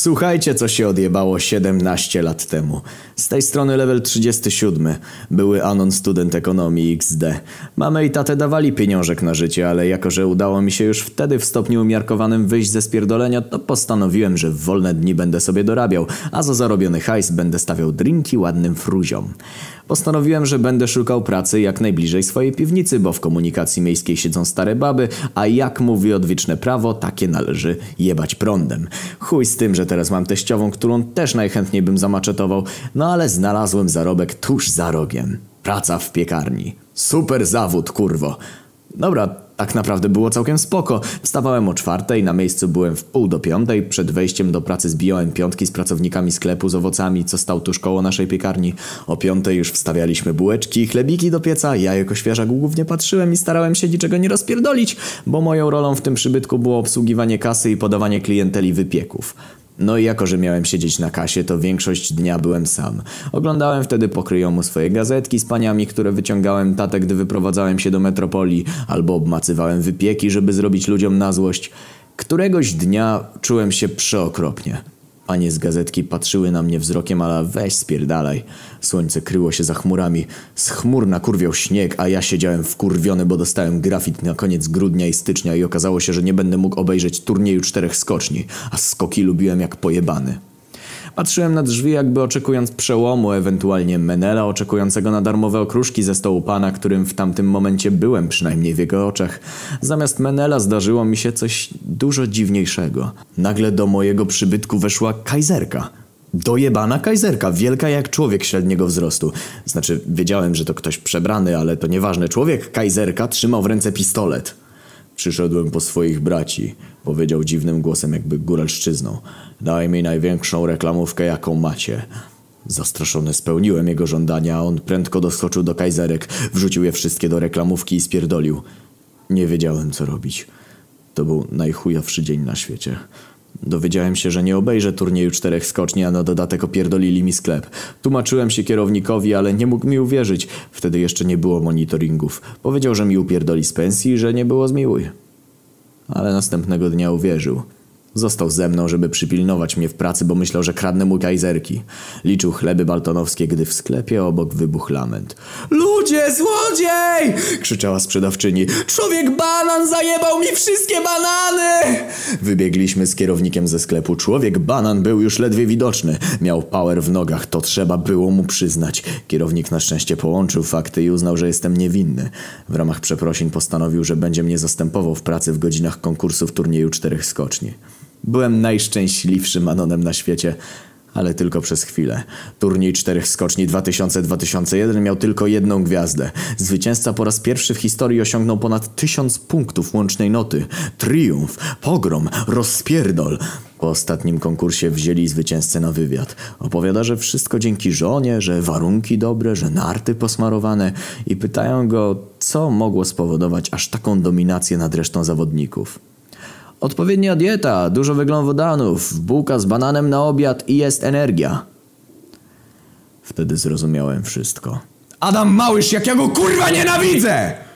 Słuchajcie, co się odjebało 17 lat temu. Z tej strony level 37. Były Anon Student Ekonomii XD. Mamy i tatę dawali pieniążek na życie, ale jako, że udało mi się już wtedy w stopniu umiarkowanym wyjść ze spierdolenia, to postanowiłem, że w wolne dni będę sobie dorabiał, a za zarobiony hajs będę stawiał drinki ładnym fruziom. Postanowiłem, że będę szukał pracy jak najbliżej swojej piwnicy, bo w komunikacji miejskiej siedzą stare baby, a jak mówi odwieczne prawo, takie należy jebać prądem. Chuj z tym, że teraz mam teściową, którą też najchętniej bym zamaczetował, no ale znalazłem zarobek tuż za rogiem. Praca w piekarni. Super zawód, kurwo. Dobra, tak naprawdę było całkiem spoko. Wstawałem o czwartej, na miejscu byłem w pół do piątej. Przed wejściem do pracy zbijałem piątki z pracownikami sklepu z owocami, co stał tuż koło naszej piekarni. O piątej już wstawialiśmy bułeczki chlebiki do pieca. Ja jako świeżak głównie patrzyłem i starałem się niczego nie rozpierdolić, bo moją rolą w tym przybytku było obsługiwanie kasy i podawanie klienteli wypieków. No i jako, że miałem siedzieć na kasie, to większość dnia byłem sam. Oglądałem wtedy pokryjomu swoje gazetki z paniami, które wyciągałem tatę, gdy wyprowadzałem się do metropolii, albo obmacywałem wypieki, żeby zrobić ludziom na złość. Któregoś dnia czułem się przeokropnie. Panie z gazetki patrzyły na mnie wzrokiem, ale weź spierdalaj. Słońce kryło się za chmurami. Z chmur nakurwiał śnieg, a ja siedziałem wkurwiony, bo dostałem grafit na koniec grudnia i stycznia i okazało się, że nie będę mógł obejrzeć turnieju czterech skoczni, a skoki lubiłem jak pojebany. Patrzyłem na drzwi jakby oczekując przełomu, ewentualnie Menela oczekującego na darmowe okruszki ze stołu pana, którym w tamtym momencie byłem, przynajmniej w jego oczach. Zamiast Menela zdarzyło mi się coś dużo dziwniejszego. Nagle do mojego przybytku weszła kajzerka. Dojebana kajzerka, wielka jak człowiek średniego wzrostu. Znaczy, wiedziałem, że to ktoś przebrany, ale to nieważne. Człowiek kajzerka trzymał w ręce pistolet. Przyszedłem po swoich braci, powiedział dziwnym głosem jakby góralszczyzną. Daj mi największą reklamówkę jaką macie. Zastraszony spełniłem jego żądania, on prędko doskoczył do kajzerek, wrzucił je wszystkie do reklamówki i spierdolił. Nie wiedziałem co robić. To był najchujowszy dzień na świecie. Dowiedziałem się, że nie obejrzę turnieju czterech skoczni, a na dodatek opierdolili mi sklep. Tłumaczyłem się kierownikowi, ale nie mógł mi uwierzyć. Wtedy jeszcze nie było monitoringów. Powiedział, że mi upierdoli z pensji, że nie było zmiłuj. Ale następnego dnia uwierzył. Został ze mną, żeby przypilnować mnie w pracy, bo myślał, że kradnę mu kajzerki. Liczył chleby baltonowskie, gdy w sklepie obok wybuchł lament. Ludzie, złodziej! krzyczała sprzedawczyni. Człowiek banan zajebał mi wszystkie banany! Wybiegliśmy z kierownikiem ze sklepu. Człowiek banan był już ledwie widoczny. Miał power w nogach, to trzeba było mu przyznać. Kierownik na szczęście połączył fakty i uznał, że jestem niewinny. W ramach przeprosin postanowił, że będzie mnie zastępował w pracy w godzinach konkursów turnieju czterech skoczni. Byłem najszczęśliwszym Anonem na świecie, ale tylko przez chwilę. Turniej czterech skoczni 2000-2001 miał tylko jedną gwiazdę. Zwycięzca po raz pierwszy w historii osiągnął ponad tysiąc punktów łącznej noty. Triumf, pogrom, rozpierdol. Po ostatnim konkursie wzięli zwycięzcę na wywiad. Opowiada, że wszystko dzięki żonie, że warunki dobre, że narty posmarowane i pytają go, co mogło spowodować aż taką dominację nad resztą zawodników. Odpowiednia dieta, dużo węglowodanów, bułka z bananem na obiad i jest energia. Wtedy zrozumiałem wszystko. Adam Małysz, jak ja go kurwa nienawidzę!